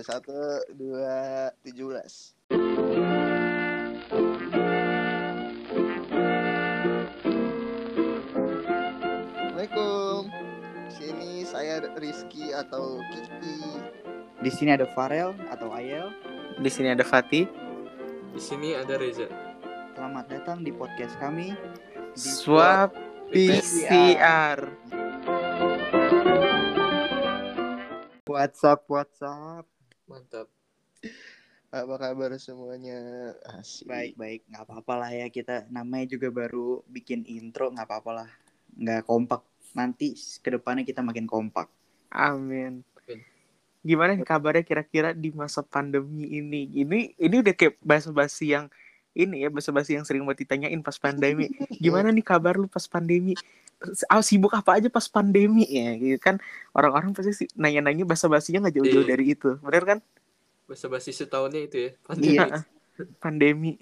Satu, dua, tujuh belas. Assalamualaikum. Sini saya Rizky atau Kiki. Di sini ada Farel atau Ayel. Di sini ada Fatih. Di sini ada Reza. Selamat datang di podcast kami. Di Swab PCR. WhatsApp, WhatsApp. Mantap. Apa kabar semuanya? Asik. Baik, baik. Nggak apa-apa lah ya kita. Namanya juga baru bikin intro. Nggak apa-apa lah. Nggak kompak. Nanti ke depannya kita makin kompak. Amin. Gimana nih kabarnya kira-kira di masa pandemi ini? Ini ini udah kayak basa-basi yang ini ya basa-basi yang sering buat ditanyain pas pandemi. Gimana nih kabar lu pas pandemi? Ah, sibuk apa aja pas pandemi ya? Gitu kan orang-orang pasti sih nanya-nanya basa-basinya nggak jauh-jauh Iya. dari itu. Bener kan? Bahasa basi setahunnya itu ya. Iya. Pandemi.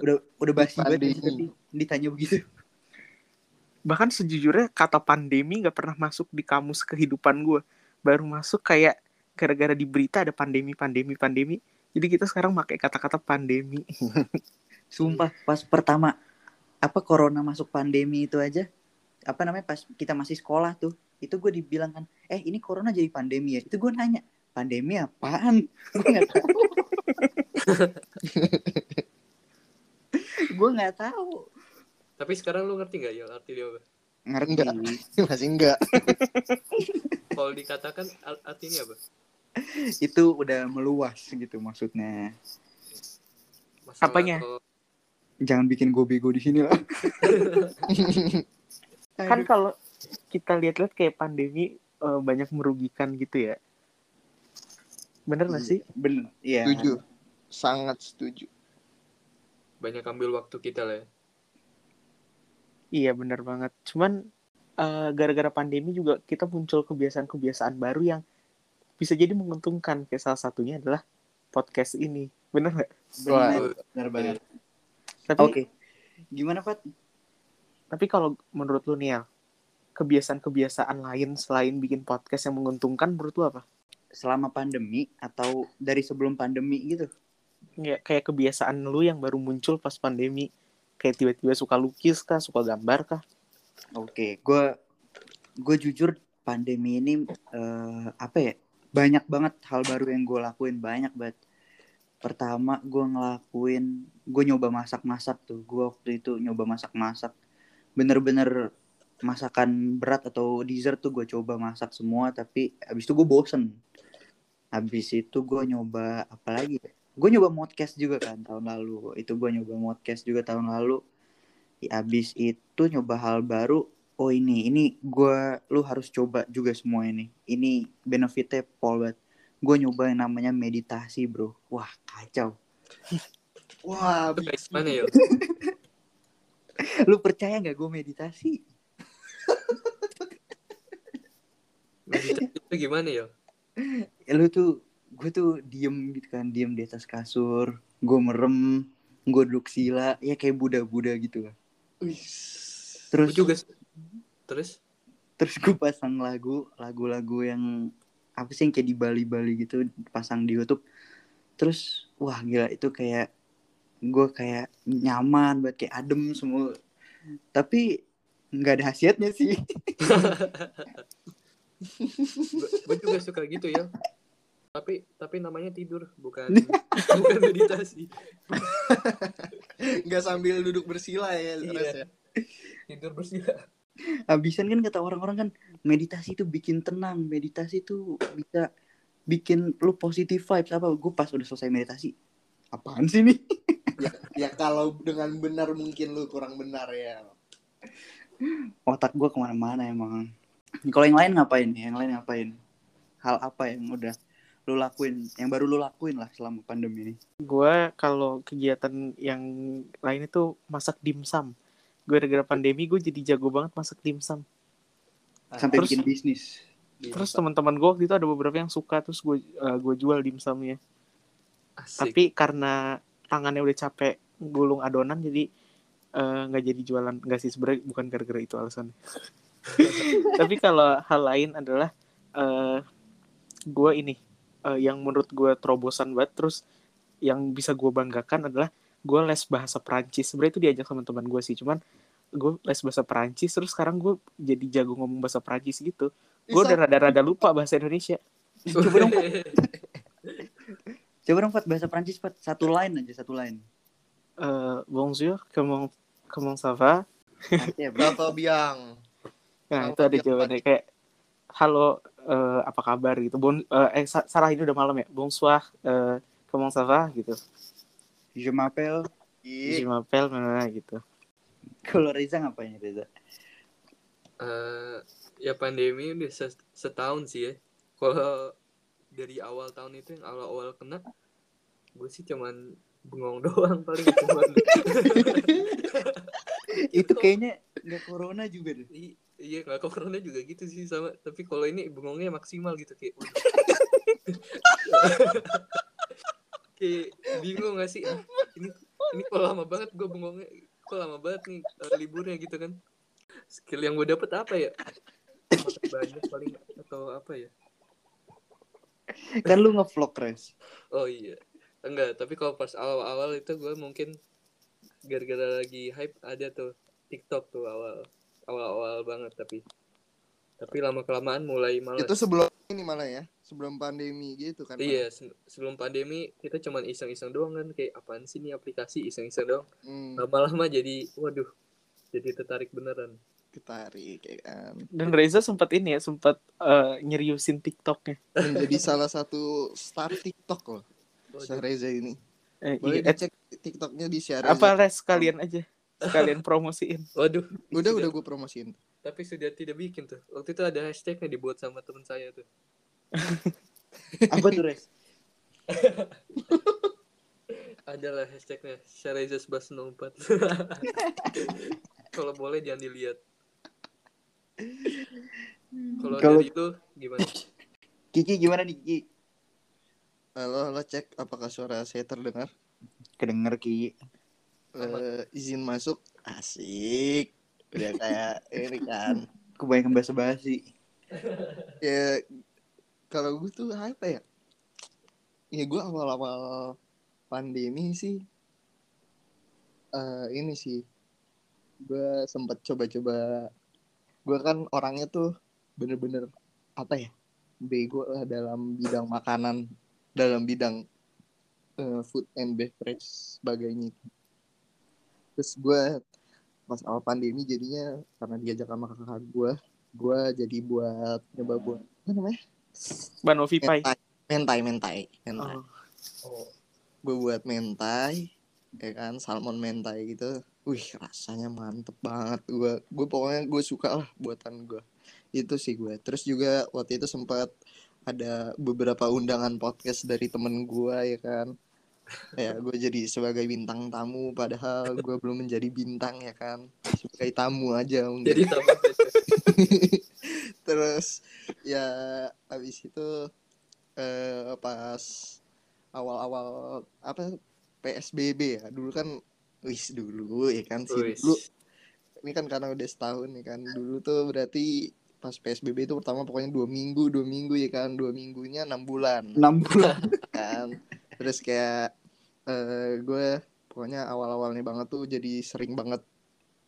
Udah udah basi banget Pandemi. tapi ditanya begitu. bahkan sejujurnya kata pandemi nggak pernah masuk di kamus kehidupan gue baru masuk kayak gara-gara di berita ada pandemi pandemi pandemi jadi kita sekarang pakai kata-kata pandemi Sumpah, pas pertama apa corona masuk pandemi itu aja, apa namanya pas kita masih sekolah tuh, itu gue dibilang kan, eh ini corona jadi pandemi ya. Itu gue nanya, pandemi apaan? Gue nggak tahu. gue nggak tahu. Tapi sekarang lu ngerti gak ya arti dia apa? Ngerti. Enggak. Masih enggak. Kalau dikatakan ar- artinya apa? itu udah meluas gitu maksudnya. Masalah Apanya? atau- Jangan bikin gue bego di sini lah. kan kalau kita lihat-lihat kayak pandemi eh, banyak merugikan gitu ya bener nggak Iya. sih Bener, iya. Setuju. Sangat setuju. banyak ambil waktu kita lah ya. iya bener banget cuman eh, gara-gara pandemi juga kita muncul kebiasaan-kebiasaan baru yang bisa jadi menguntungkan kayak salah satunya adalah podcast ini bener nggak Bener, bener banget. tapi Oke. Gimana, Pat? Tapi kalau menurut lu nih, kebiasaan-kebiasaan lain selain bikin podcast yang menguntungkan menurut lu apa? Selama pandemi atau dari sebelum pandemi gitu? Ya, kayak kebiasaan lu yang baru muncul pas pandemi. Kayak tiba-tiba suka lukis kah, suka gambar kah? Oke, gue gue jujur pandemi ini eh, apa ya banyak banget hal baru yang gue lakuin banyak banget. Pertama gue ngelakuin gue nyoba masak-masak tuh. Gue waktu itu nyoba masak-masak. Bener-bener masakan berat atau dessert tuh gue coba masak semua. Tapi abis itu gue bosen. Abis itu gue nyoba apa lagi? Gue nyoba modcast juga kan tahun lalu. Itu gue nyoba modcast juga tahun lalu. Abis itu nyoba hal baru oh ini ini gua lu harus coba juga semua ini. Ini benefitnya pol banget. Gue nyoba yang namanya meditasi bro. Wah kacau. Wah Itu kayak gimana ya? lu percaya nggak gue meditasi? Meditasi itu gimana ya? ya, lu tuh gue tuh diem gitu kan diem di atas kasur. Gue merem gue duduk sila ya kayak Buddha-Buddha gitu lah terus Gua juga terus terus gue pasang lagu lagu-lagu yang apa sih yang kayak di Bali-Bali gitu pasang di YouTube terus wah gila itu kayak gue kayak nyaman buat kayak adem semua tapi nggak ada khasiatnya sih gue juga suka gitu ya. Tapi tapi namanya tidur bukan bukan meditasi. Enggak sambil duduk bersila ya, Iya. Ya. Tidur bersila. Habisan kan kata orang-orang kan meditasi itu bikin tenang meditasi itu bisa bikin lu positif vibes. Apa? Gue pas udah selesai meditasi apaan sih nih ya, ya kalau dengan benar mungkin lu kurang benar ya. otak gue ke mana-mana emang. Kalau yang lain ngapain? Yang lain ngapain? Hal apa yang udah lu lakuin yang baru lu lakuin lah selama pandemi ini? Gue kalau kegiatan yang lain itu masak dimsum. Gue gara-gara pandemi gue jadi jago banget masak dimsum. sampai Terus- bikin bisnis Terus teman-teman gue waktu itu ada beberapa yang suka terus gue eh, gue jual dimsumnya. Asik. Tapi karena tangannya udah capek gulung adonan jadi eh, nggak jadi jualan nggak sih sebenarnya bukan gara-gara itu alasannya. Tapi kalau hal lain adalah eh gue ini eh, yang menurut gue terobosan banget terus yang bisa gue banggakan adalah gue les bahasa Perancis. Sebenarnya itu diajak sama teman gue sih cuman gue les bahasa Perancis terus sekarang gue jadi jago ngomong bahasa Perancis gitu. Gue udah rada-rada lupa bahasa Indonesia. Coba dong, Pat. Coba dong, Pat, bahasa Prancis, Pat. Satu line aja, satu line. Eh, bonjour comment comment ça va. Berapa biang? nah itu ada jawabannya kayak halo eh, apa kabar? gitu. Bon eh, eh, Sa- Sarah ini udah malam ya? Bonsoir eh, comment ça va? gitu Je m'appelle. je m'appelle nah, gitu Kalau Reza ngapain Reza? Eh, ya pandemi udah se- setahun sih ya. Kalau dari awal tahun itu yang awal-awal kena, gue sih cuman bengong doang paling cuman. Itu kayaknya nggak corona juga deh. I- iya nggak corona juga gitu sih sama. Tapi kalau ini bengongnya maksimal gitu kayak. kayak bingung gak sih? Ah, ini ini kok lama banget gue bengongnya. Kok lama banget nih eh, liburnya gitu kan? Skill yang gue dapet apa ya? Makan banyak paling atau apa ya? Kan lu ngevlog, Res. Oh iya. Enggak, tapi kalau pas awal-awal itu gue mungkin gara-gara lagi hype ada tuh TikTok tuh awal awal-awal banget tapi tapi lama kelamaan mulai malas. itu sebelum ini malah ya, sebelum pandemi gitu kan. Iya, se- sebelum pandemi kita cuman iseng-iseng doang kan kayak apaan sih nih aplikasi iseng-iseng doang. Hmm, Lama-lama jadi waduh, jadi tertarik beneran. ketarik ya kan. dan Reza sempat ini ya sempat eh, nyeriusin TikToknya Menjadi salah satu star TikTok loh. Waduh. Syahreza ini. Eh, Boleh iya, eh, dicek TikToknya di Syahreza. apa res sekalian aja sekalian promosiin Waduh, Udah sudah- udah gue promosiin. tapi sudah tidak bikin tuh. Waktu itu ada hashtagnya dibuat sama teman saya tuh. Apa tuh, Res? Adalah hashtagnya Syareza 1104 Kalau boleh jangan dilihat Kalau Kalau- dari itu gimana? Kiki gimana nih, Kiki? Halo, halo cek apakah suara saya terdengar? Kedenger, Kiki. Eh, izin masuk. Asik. Udah kayak ini kan. Kebanyakan bahasa basi. ya kalau gue tuh apa ya? Ya gue awal-awal pandemi sih eh ini sih gue sempat coba-coba gue kan orangnya tuh bener-bener apa ya bego lah dalam bidang makanan dalam bidang eh, food and beverage sebagainya terus gue pas awal pandemi jadinya karena diajak sama kakak gue gue jadi buat nyoba buat apa namanya Banovi Pai. Mentai mentai mentai oh. Oh, gue buat mentai ya kan salmon mentai gitu. Wih rasanya mantep banget gue gue pokoknya gue suka lah buatan gue itu sih gue terus juga waktu itu sempat ada beberapa undangan podcast dari temen gue ya kan. Ya gue jadi sebagai bintang tamu padahal gue belum menjadi bintang ya kan. Sebagai tamu aja mungkin. jadi tambah terus ya habis itu eh, pas awal-awal apa PSBB ya dulu kan wis dulu ya kan sih dulu. Ini kan karena udah setahun ya kan. Dulu tuh berarti pas PSBB itu pertama pokoknya dua minggu dua minggu ya kan. Dua minggunya enam bulan. 6 bulan. kan. Terus kayak eh gue pokoknya awal-awalnya banget tuh jadi sering banget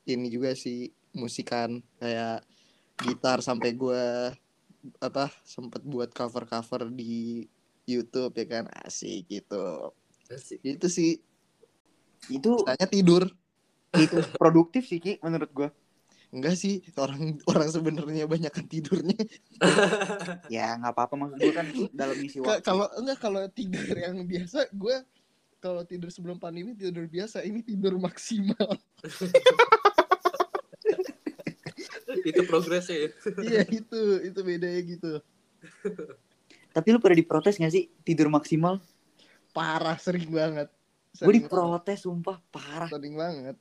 ini juga sih musikan. Kayak gitar sampai gue apa sempet buat cover-cover di YouTube ya kan? Asik gitu. Asik. itu sih. Itu tanya tidur. Itu produktif sih, Ki, menurut gua. enggak sih orang orang sebenarnya banyak tidurnya. Ya, nggak apa-apa maksud gua kan dalam isi waktu. kalau enggak kalau tidur yang biasa gue kalau tidur sebelum pandemi tidur biasa. Ini tidur maksimal itu progresnya ya. iya itu itu bedanya gitu Tapi lu pernah diprotes gak sih tidur maksimal? parah sering banget Gue diprotes sumpah parah. sering banget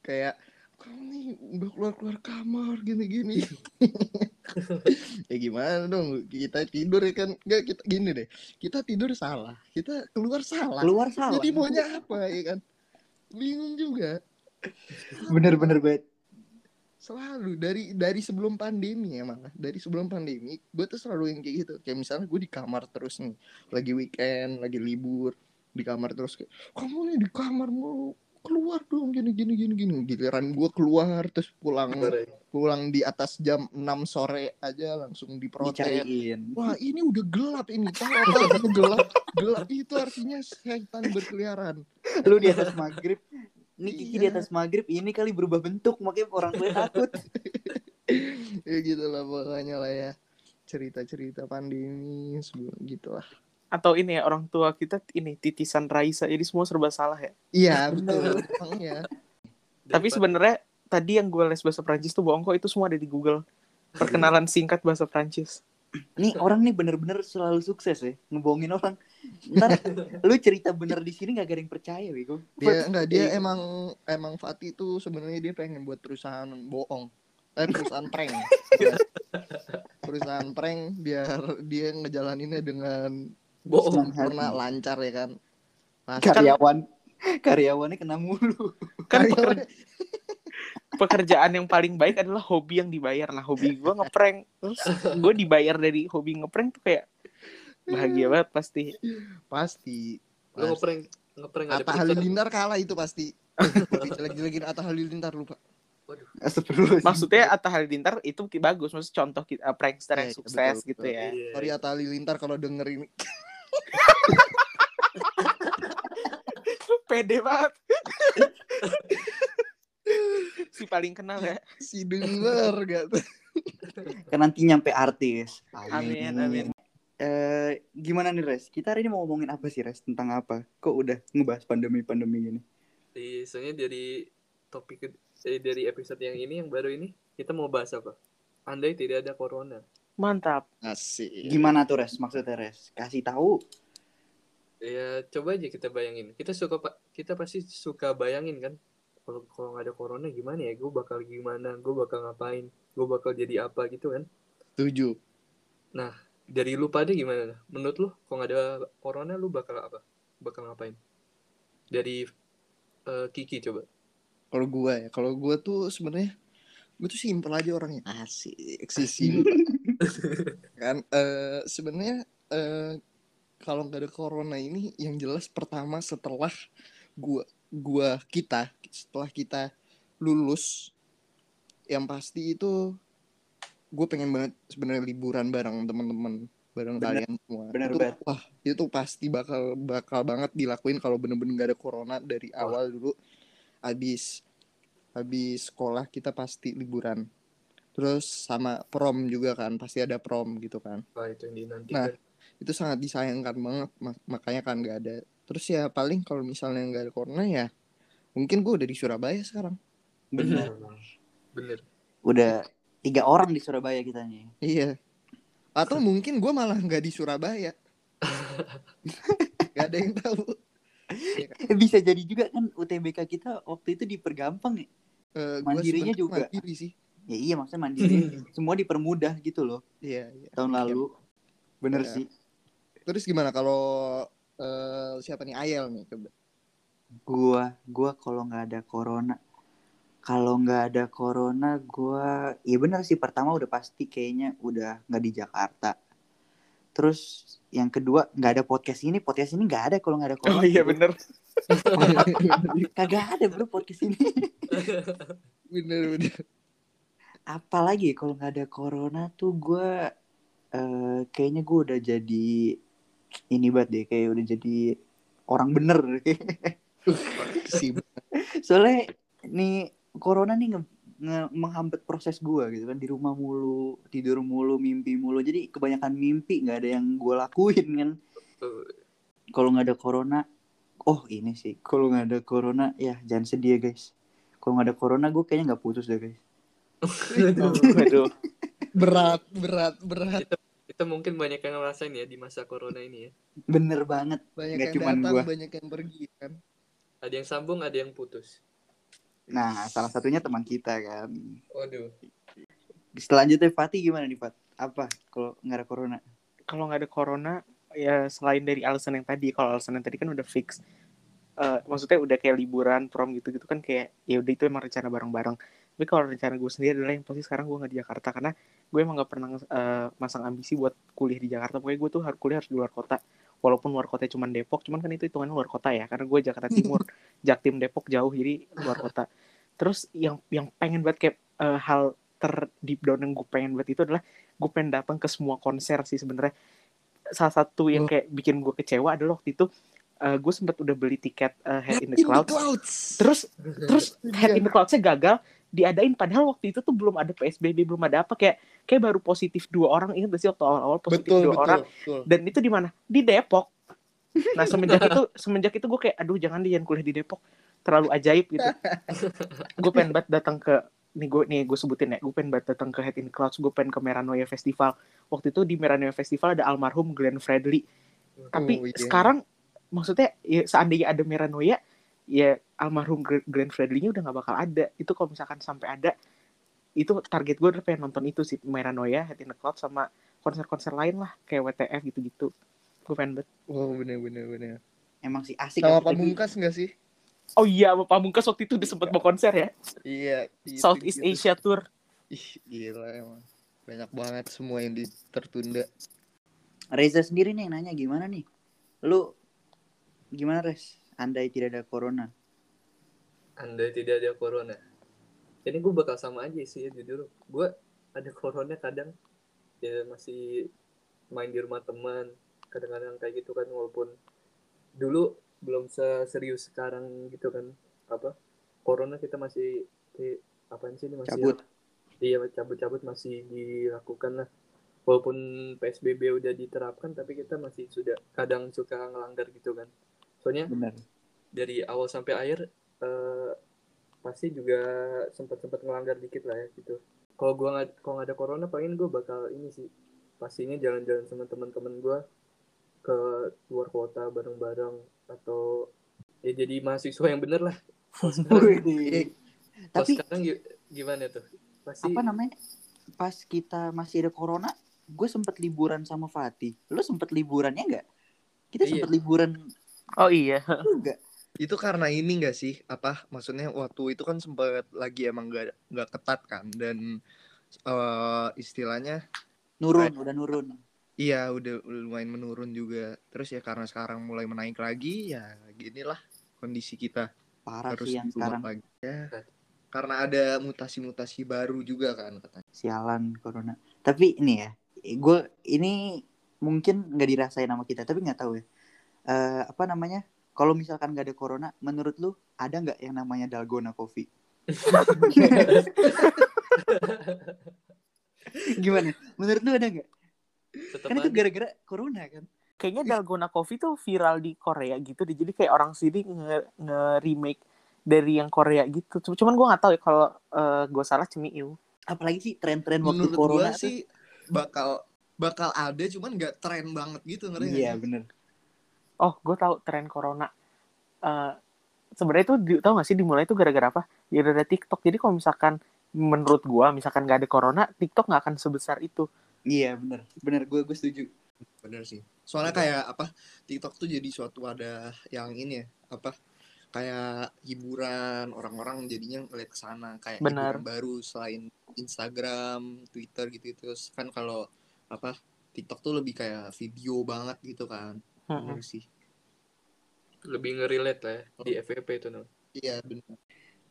kayak kamu nih nggak keluar keluar kamar gini gini ya gimana dong kita tidur ya kan nggak kita gini deh kita tidur salah kita keluar salah Keluar salah. jadi maunya apa ya kan bingung juga Bener-bener banget. Selalu dari dari sebelum pandemi ya malah dari sebelum pandemi gue tuh selalu yang kayak gitu. Kayak misalnya gue di kamar terus nih lagi weekend lagi libur di kamar terus kayak kamu nih di kamar mulu keluar dong gini gini gini gini. Giliran gue keluar terus pulang pulang di atas jam 6 sore aja langsung diprotes. Dicariin. wah ini udah gelap ini tahu apa gelap? Gelap itu artinya setan berkeliaran. Lu di atas maghrib. Nih Kiki di Iya. atas maghrib ini kali berubah bentuk makanya orang tua takut. ya gitu lah pokoknya lah ya cerita-cerita pandemi sebelum gitu lah Atau ini ya orang tua kita ini titisan Raisa jadi semua serba salah ya. iya betul ya Tapi sebenarnya tadi yang gue les bahasa Prancis tuh bohong kok itu semua ada di Google. Perkenalan singkat bahasa Prancis. Nih orang nih bener-bener selalu sukses ya ngebohongin orang. Ntar lu cerita bener di sini gak ada yang percaya Bego. dia enggak dia Iya. emang emang Fatih tuh sebenarnya dia pengen buat perusahaan bohong eh perusahaan prank perusahaan prank biar dia ngejalaninnya dengan Bohong. sempurna lancar ya kan Pas Karyawan karyawannya kena mulu. Kan karyawan- peker- pekerjaan yang paling baik adalah hobi yang dibayar. Nah hobi gue ngeprank. Terus gue dibayar dari hobi ngeprank tuh kayak bahagia banget pasti. pasti Lu ngeprank ngeprank Atta. Halilintar kalah itu pasti jelek-jelekin Atta Halilintar lupa Astagfirullah. Maksudnya Atta Halilintar itu bagus, maksudnya contoh kita uh, prankster yang Iya, sukses betul, gitu betul. ya. Iya. sorry Atta Halilintar kalau denger ini Pede banget. si paling kenal ya. si denger gak tuh Kan nanti nyampe artis. Amin, amin. Eh, gimana nih Res? Kita hari ini mau ngomongin apa sih Res? Tentang apa? Kok udah ngebahas pandemi-pandemi gini? Di soalnya dari topik eh, dari episode yang ini yang baru ini kita mau bahas apa? Andai tidak ada corona. Mantap. asik Gimana tuh Res? Maksudnya Res? Kasih tahu. Ya coba aja kita bayangin. Kita suka pak kita pasti suka bayangin kan. Kalau kalau nggak ada corona gimana ya? Gue bakal gimana? Gue bakal ngapain? Gue bakal jadi apa gitu kan? tujuh Dari lu pada gimana? Menurut lu kalau nggak ada corona lu bakal apa? Bakal ngapain? Dari eh, Kiki coba. kalau gua ya kalau gua tuh sebenarnya gue tuh simpel aja orangnya asik sih simpel kan eh sebenarnya eh kalau nggak ada corona ini yang jelas pertama setelah gua gua kita setelah kita lulus yang pasti itu gue pengen banget sebenarnya liburan bareng teman-teman bareng Bener, kalian semua bener itu banget. wah itu pasti bakal bakal banget dilakuin kalau bener-bener gak ada corona dari Wah. awal dulu habis habis sekolah kita pasti liburan terus sama prom juga kan pasti ada prom gitu kan itu yang dinantikan? Nah. itu sangat disayangkan banget mak- makanya kan nggak ada terus ya paling kalau misalnya nggak ada corona ya mungkin gue udah di Surabaya sekarang Bener. Bener. Udah tiga orang di Surabaya kita nih. iya atau mungkin gue malah nggak di Surabaya nggak ada yang tahu Eh, Bisa jadi juga kan UTBK kita waktu itu dipergampang ya. Eh, gua Mandirinya juga. mandiri sih Ya iya maksudnya mandiri. Semua dipermudah gitu loh iya iya tahun lalu. Bener Iya. sih. terus gimana kalau eh, siapa nih Ayel nih coba Gua gua kalau nggak ada corona kalau nggak ada corona gua ya bener sih pertama udah pasti kayaknya udah nggak di Jakarta. Terus yang kedua nggak ada podcast ini podcast ini nggak ada kalau nggak ada corona. Oh iya bener. Kagak ada bro podcast ini. bener bener Apalagi ya kalau nggak ada corona tuh gua eh kayaknya gua udah jadi ini banget deh kayak udah jadi orang bener. sih Soalnya nih corona nih nge, nge- menghambat proses gua gitu kan di rumah mulu, tidur mulu, mimpi mulu. Jadi kebanyakan mimpi nggak ada yang gua lakuin kan. Kalau nggak ada corona, oh ini sih. Kalau nggak ada corona, ya jangan sedih ya guys. Kalau nggak ada corona, gue kayaknya nggak putus deh guys. Waduh. berat berat berat Kita mungkin banyak yang ngerasain ya di masa corona ini ya. Bener banget. banyak Nggak yang cuman datang gua. banyak yang pergi kan Ada yang sambung, ada yang putus. Nah, salah satunya teman kita kan. Waduh. Selanjutnya Fatih gimana nih Fat? Apa kalau nggak ada corona? Kalau nggak ada corona, ya selain dari alasan yang tadi, kalau alasan yang tadi kan udah fix. Eh, maksudnya udah kayak liburan, prom gitu-gitu kan kayak ya udah itu emang rencana bareng-bareng. tapi kalau rencana gue sendiri adalah yang pasti sekarang gue nggak di Jakarta karena gue emang nggak pernah eh, masang ambisi buat kuliah di Jakarta pokoknya gue tuh harus kuliah harus di luar kota walaupun luar kota cuma Depok cuman kan itu hitungannya luar kota ya karena gue Jakarta Timur Jaktim Depok jauh jadi luar kota. Terus yang yang pengen banget kayak eh, hal ter deep down yang gue pengen buat itu adalah gue pengen datang ke semua konser sih sebenarnya. Salah satu yang kayak bikin gue kecewa adalah waktu itu eh, gue sempat udah beli tiket eh, Head in the In the Clouds. Clouds. terus terus Head in the Clouds-nya gagal diadain padahal waktu itu tuh belum ada PSBB belum ada apa kayak kayak baru positif dua orang ingat gak sih waktu awal-awal positif betul dua betul, orang? betul. dan itu di mana? Di Depok. Nah semenjak itu semenjak itu gue kayak aduh jangan dia kuliah di Depok. Terlalu ajaib gitu. Gue pengen banget datang ke nih gue nih gue sebutin ya gue pengen banget datang ke Head in Clouds gue pengen ke Meranoia Festival. Waktu itu di Meranoia Festival ada almarhum Glenn Fredly. Tapi Oh, iya. sekarang maksudnya ya, seandainya ada Meranoia ya almarhum Gr- Glenn Fredly-nya udah nggak bakal ada itu kalau misalkan sampai ada itu target gue udah pengen nonton itu sih Meranoia Head in the Clouds sama konser-konser lain lah kayak WTF gitu-gitu gue pengen banget oh bener bener bener Emang sih asik. sama lagi. pamungkas nggak sih oh iya sama Pamungkas waktu itu udah sempet mau konser ya iya gitu, Southeast gitu. Asia Tour ih gila emang banyak banget semua yang tertunda Reza sendiri nih yang nanya gimana nih? Lu gimana Res? Andai tidak ada corona. andai tidak ada corona. Ini gue bakal sama aja sih ya jujur. Gue ada corona kadang. Ya masih main di rumah teman. Kadang-kadang kayak gitu kan walaupun dulu belum serius sekarang gitu kan. Apa? Corona kita masih kayak apaan sih ini masih Cabut. iya cabut-cabut masih dilakukan lah. Walaupun PSBB udah diterapkan tapi kita masih sudah kadang suka ngelanggar gitu kan soalnya Bener. dari awal sampai akhir eh, pasti juga sempat sempat ngelanggar dikit lah ya gitu kalau gua nggak kalau nggak ada corona paling gue bakal ini sih pastinya jalan-jalan sama teman-teman gua ke luar kota bareng-bareng atau ya jadi mahasiswa yang bener lah kalau Tapi sekarang gi- gimana tuh pasti apa namanya? Pas kita masih ada corona, gue sempet liburan sama Fatih. Lu sempet liburannya nggak? Kita Iya. sempet liburan oh iya juga. itu karena ini gak sih apa maksudnya waktu itu kan sempat lagi emang gak nggak ketat kan dan eh istilahnya Nurun, udah nurun. iya udah, udah lumayan menurun juga terus ya karena sekarang mulai menaik lagi ya ginilah kondisi kita Parah harus sih yang sekarang lagi ya karena ada mutasi-mutasi baru juga kan katanya sialan corona. Tapi ini ya, gue ini mungkin nggak dirasain sama kita, tapi nggak tahu ya. Eh, apa namanya? Kalau misalkan nggak ada corona, menurut lu ada nggak yang namanya dalgona coffee? Gimana? Menurut lu ada nggak? Kan itu gara-gara corona kan? kayaknya Dalgona Coffee tuh viral di Korea gitu deh. jadi kayak orang sini nge, remake dari yang Korea gitu Cuma- cuman gue nggak tahu ya kalau eh, gue salah cemiu Apalagi sih tren-tren waktu menurut corona gua tuh. sih bakal bakal ada cuman nggak tren banget gitu ngerti nggak Iya bener. Oh gue tahu tren corona. Eh sebenarnya di, tau gak sih dimulai tuh gara-gara apa? Ya ada TikTok. Jadi kalau misalkan menurut gue misalkan nggak ada corona TikTok nggak akan sebesar itu. Iya bener. Bener gue gue setuju. bener sih. Soalnya kayak apa TikTok tuh jadi suatu ada yang ini ya apa kayak hiburan orang-orang jadinya ngeliat ke sana. Kayak hiburan baru selain Instagram Twitter gitu terus kan kalau apa TikTok tuh lebih kayak video banget gitu kan Bener sih lebih ngerelate lah ya di FVP itu no. iya bener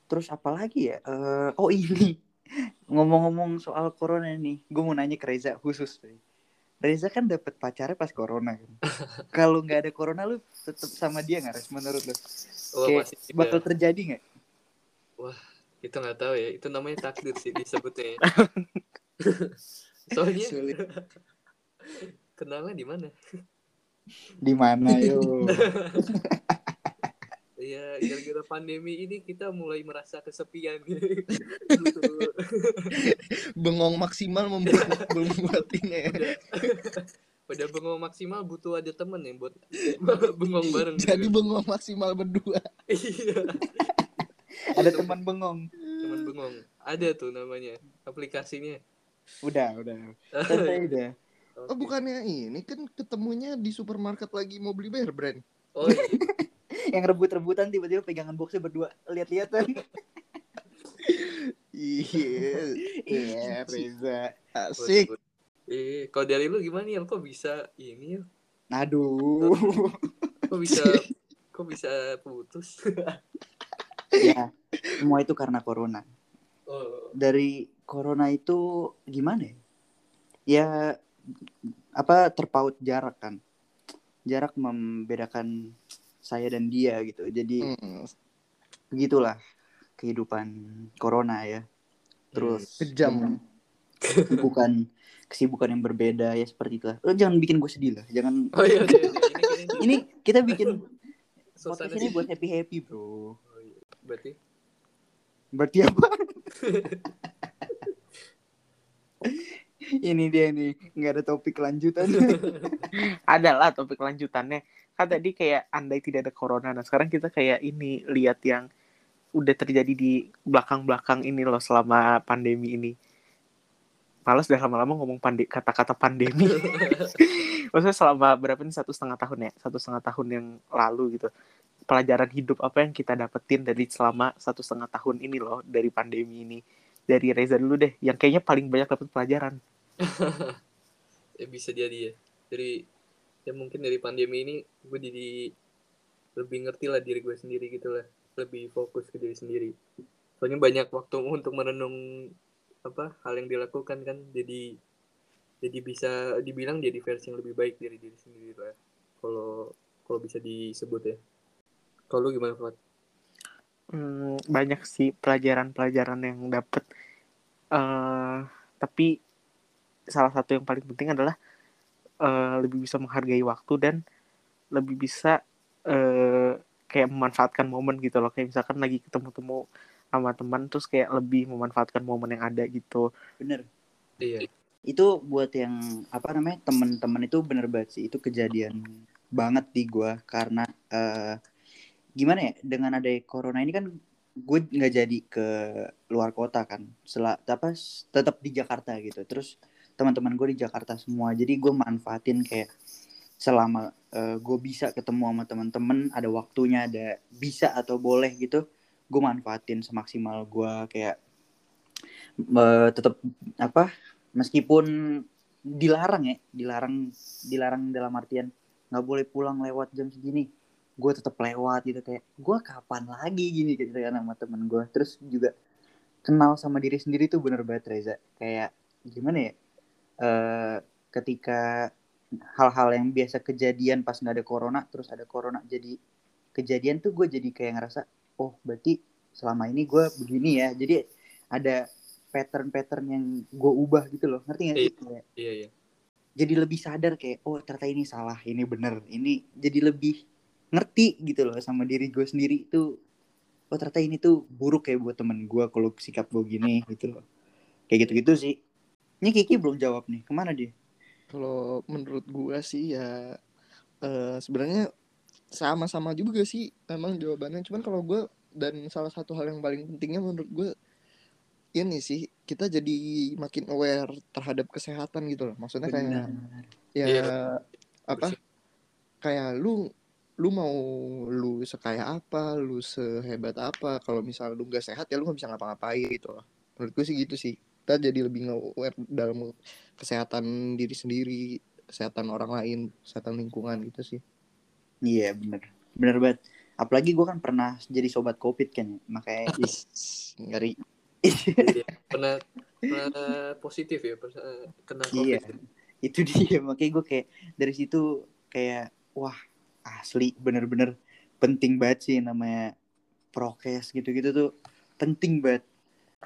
Terus apa lagi ya? Eh, oh ini ngomong-ngomong soal corona nih, gue mau nanya ke Reza khusus. nih. Reza kan dapet pacarnya pas corona kan. Kalau nggak ada corona lu tetap sama dia nggak Res menurut lu? oh, Kayak pasti bakal terjadi nggak? itu nggak tahu ya itu namanya takdir sih disebutnya ya. soalnya Sulit. kenalnya di mana Di mana yo? Iya, gara-gara pandemi ini kita mulai merasa kesepian. Bengong maksimal membuat membuat ini ya. udah, udah bengong maksimal butuh ada temen ya buat bengong bareng. jadi bengong maksimal berdua iya, ada teman bengong. temen bengong. Ada tuh namanya aplikasinya. Udah, udah. Santai udah. Oh bukannya ini kan ketemunya di supermarket lagi mau beli bear brand Oh iya. Yang rebut-rebutan tiba-tiba pegangan boxnya berdua lihat-lihatan. Iya. Iya, Reza. Asik. Eh, kalau dari lu gimana ya? Kok bisa ini ya? Aduh. Kok bisa kok bisa putus? ya, semua itu karena corona. oh, Dari corona itu gimana ya? Ya apa terpaut jarak kan. Jarak membedakan saya dan dia gitu. Jadi Hmm, begitulah kehidupan corona ya. Terus Kejam. dengan kesibukan kesibukan yang berbeda ya seperti itu. Lo jangan bikin gue sedih lah. Jangan oh iya, iya, iya. Ini, ini, ini kita bikin podcast ini buat happy happy bro. Oh, iya. Berarti Berarti apa? ini dia nih nggak ada topik lanjutan. adalah topik lanjutannya. Kan tadi kayak andai tidak ada corona. Nah sekarang kita kayak ini lihat yang udah terjadi di belakang-belakang ini loh selama pandemi ini. Males dah lama-lama ngomong pande kata-kata pandemi. Maksudnya selama berapa nih satu setengah tahun ya? Satu setengah tahun yang lalu gitu. Pelajaran hidup apa yang kita dapetin dari selama satu setengah tahun ini loh dari pandemi ini. Dari Reza dulu deh yang kayaknya paling banyak dapet pelajaran ya bisa jadi ya. Dari ya mungkin dari pandemi ini gue jadi lebih ngerti lah diri gue sendiri gitu lah. Lebih fokus ke diri sendiri. Soalnya banyak waktu untuk merenung apa hal yang dilakukan kan jadi jadi bisa dibilang jadi versi yang lebih baik dari diri sendiri lah kalau kalau bisa disebut ya kalau gimana Fat? Hmm, banyak sih pelajaran-pelajaran yang dapet eh tapi salah satu yang paling penting adalah eh, lebih bisa menghargai waktu dan lebih bisa eh, kayak memanfaatkan momen gitu loh kayak misalkan lagi ketemu-temu sama teman terus kayak lebih memanfaatkan momen yang ada gitu Bener. iya Itu buat yang apa namanya temen-temen itu bener banget sih. Itu kejadian banget di gua karena eh, gimana ya dengan ada corona ini kan gue nggak jadi ke luar kota kan. Setelah apa tetap di Jakarta gitu. Terus teman-teman gue di Jakarta semua. Jadi gue manfaatin kayak selama gue bisa ketemu sama teman-teman ada waktunya ada bisa atau boleh gitu gue manfaatin semaksimal gue kayak eh, tetap apa meskipun dilarang ya dilarang dilarang dalam artian nggak boleh pulang lewat jam segini gue tetap lewat gitu kayak gue kapan lagi gini? Gitu kan sama temen gue. Terus juga kenal sama diri sendiri tuh bener banget Reza. Kayak gimana ya eh ketika hal-hal yang biasa kejadian pas nggak ada corona terus ada corona jadi kejadian tuh gue jadi kayak ngerasa oh berarti selama ini gue begini ya. Jadi ada pattern-pattern yang gue ubah gitu loh. Ngerti gak sih? Kayak iya iya. jadi lebih sadar kayak oh ternyata ini salah ini bener ini jadi lebih ngerti gitu loh sama diri gue sendiri itu oh ternyata ini tuh buruk kayak buat temen gue kalau sikap gue gini gitu loh. Kayak gitu gitu sih ini Kiki belum jawab nih ke mana dia Kalau menurut gua sih ya eh, sebenarnya sama-sama juga sih emang jawabannya. Cuman kalau gua dan salah satu hal yang paling pentingnya menurut gua ini sih kita jadi makin aware terhadap kesehatan gitu loh. Maksudnya kayak Benar. ya Iya. apa kayak lu lu mau lu sekaya apa, lu sehebat apa, kalau misal lu gak sehat ya lu gak bisa ngapa-ngapain gitu loh. Menurut gue sih gitu sih. Kita jadi lebih aware dalam kesehatan diri sendiri, kesehatan orang lain, kesehatan lingkungan gitu sih. iya bener bener banget apalagi gue kan pernah jadi sobat covid kan makanya Is, ngeri. Iya. pernah pernah positif ya pernah kena Iya, covid itu dia makanya gue kayak dari situ kayak wah asli bener-bener penting banget sih namanya prokes gitu-gitu tuh penting banget.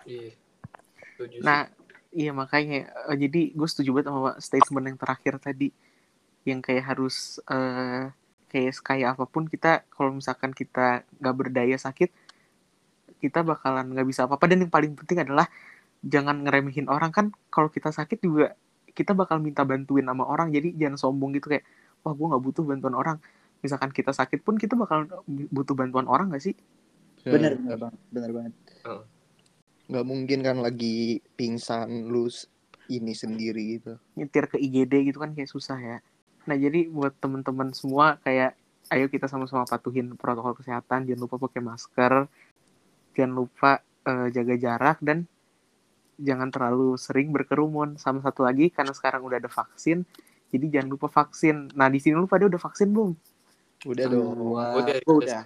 iya Setuju sih. Nah, iya makanya eh, jadi gue setuju banget sama statement yang terakhir tadi. Yang kayak harus eh kayak kayak apa pun kita kalau misalkan kita nggak berdaya sakit kita bakalan nggak bisa apa-apa. Dan yang paling penting adalah jangan ngeremehin orang. Kan kalau kita sakit juga kita bakal minta bantuin sama orang. Jadi jangan sombong gitu kayak wah gue nggak butuh bantuan orang. Misalkan kita sakit pun kita bakal butuh bantuan orang gak sih? Bener, Ya, bener banget, bener banget. Nggak mungkin kan lagi pingsan lu ini sendiri gitu. nyetir ke IGD gitu kan kayak susah ya. Nah jadi buat temen-temen semua kayak ayo kita sama-sama patuhin protokol kesehatan, jangan lupa pakai masker, jangan lupa eh, jaga jarak dan jangan terlalu sering berkerumun. Sama satu lagi karena sekarang udah ada vaksin, jadi jangan lupa vaksin. Nah di sini lu pada udah vaksin belum? Udah dong. Udah, udah. udah.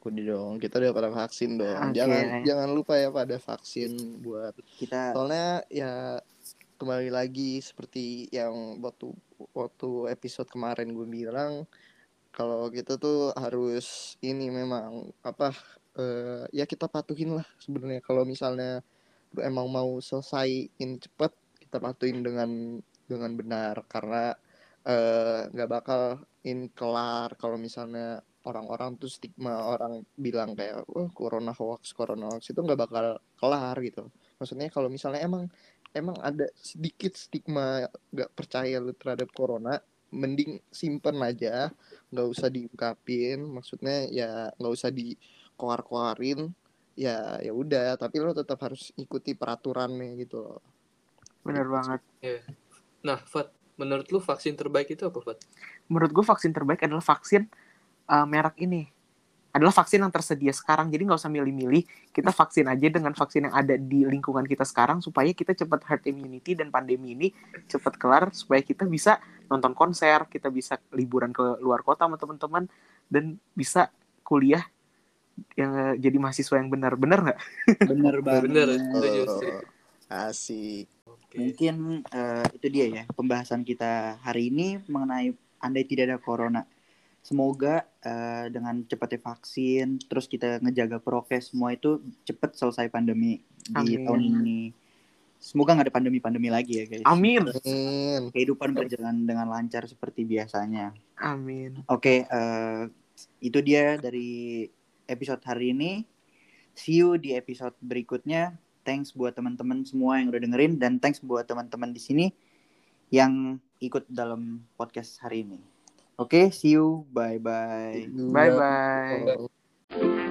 Udah dong. Kita udah pada vaksin dong. Oke. Jangan jangan lupa ya pada vaksin buat Kita soalnya ya kembali lagi seperti yang waktu waktu episode kemarin gue bilang kalau kita tuh harus ini memang apa eh, ya kita patuhin lah sebenarnya kalau misalnya lu emang mau selesai ini cepet kita patuhin dengan dengan benar karena eh, nggak bakal ini kelar kalau misalnya orang-orang tuh stigma orang bilang kayak wah corona hoax corona hoax itu nggak bakal kelar gitu. Maksudnya kalau misalnya emang emang ada sedikit stigma nggak percaya lu terhadap corona mending simpen aja nggak usah diungkapin. Maksudnya ya nggak usah dikoar-koarin ya ya udah. Tapi lo tetap harus ikuti peraturannya gitu loh. Bener banget. Nah, Fat, menurut lu vaksin terbaik itu apa, Fat? Menurut gue vaksin terbaik adalah vaksin uh, merek ini. Adalah vaksin yang tersedia sekarang. Jadi nggak usah milih-milih. Kita vaksin aja dengan vaksin yang ada di lingkungan kita sekarang supaya kita cepat herd immunity dan pandemi ini cepat kelar supaya kita bisa nonton konser, kita bisa liburan ke luar kota sama teman-teman dan bisa kuliah yang eh, jadi mahasiswa yang benar. Benar nggak? bener banget. Setuju. Oh, asik Oke. Mungkin eh, itu dia ya pembahasan kita hari ini mengenai andai tidak ada corona. Semoga eh, dengan cepatnya vaksin, terus kita ngejaga prokes semua itu cepet selesai pandemi di Amin. tahun ini. Semoga nggak ada pandemi-pandemi lagi ya guys. Amin. Amin. Kehidupan berjalan dengan lancar seperti biasanya. Amin. Oke, eh, itu dia dari episode hari ini. See you di episode berikutnya. Thanks buat teman-teman semua yang udah dengerin dan thanks buat teman-teman di sini yang ikut dalam podcast hari ini. Oke, okay, see you. Bye bye. Bye bye.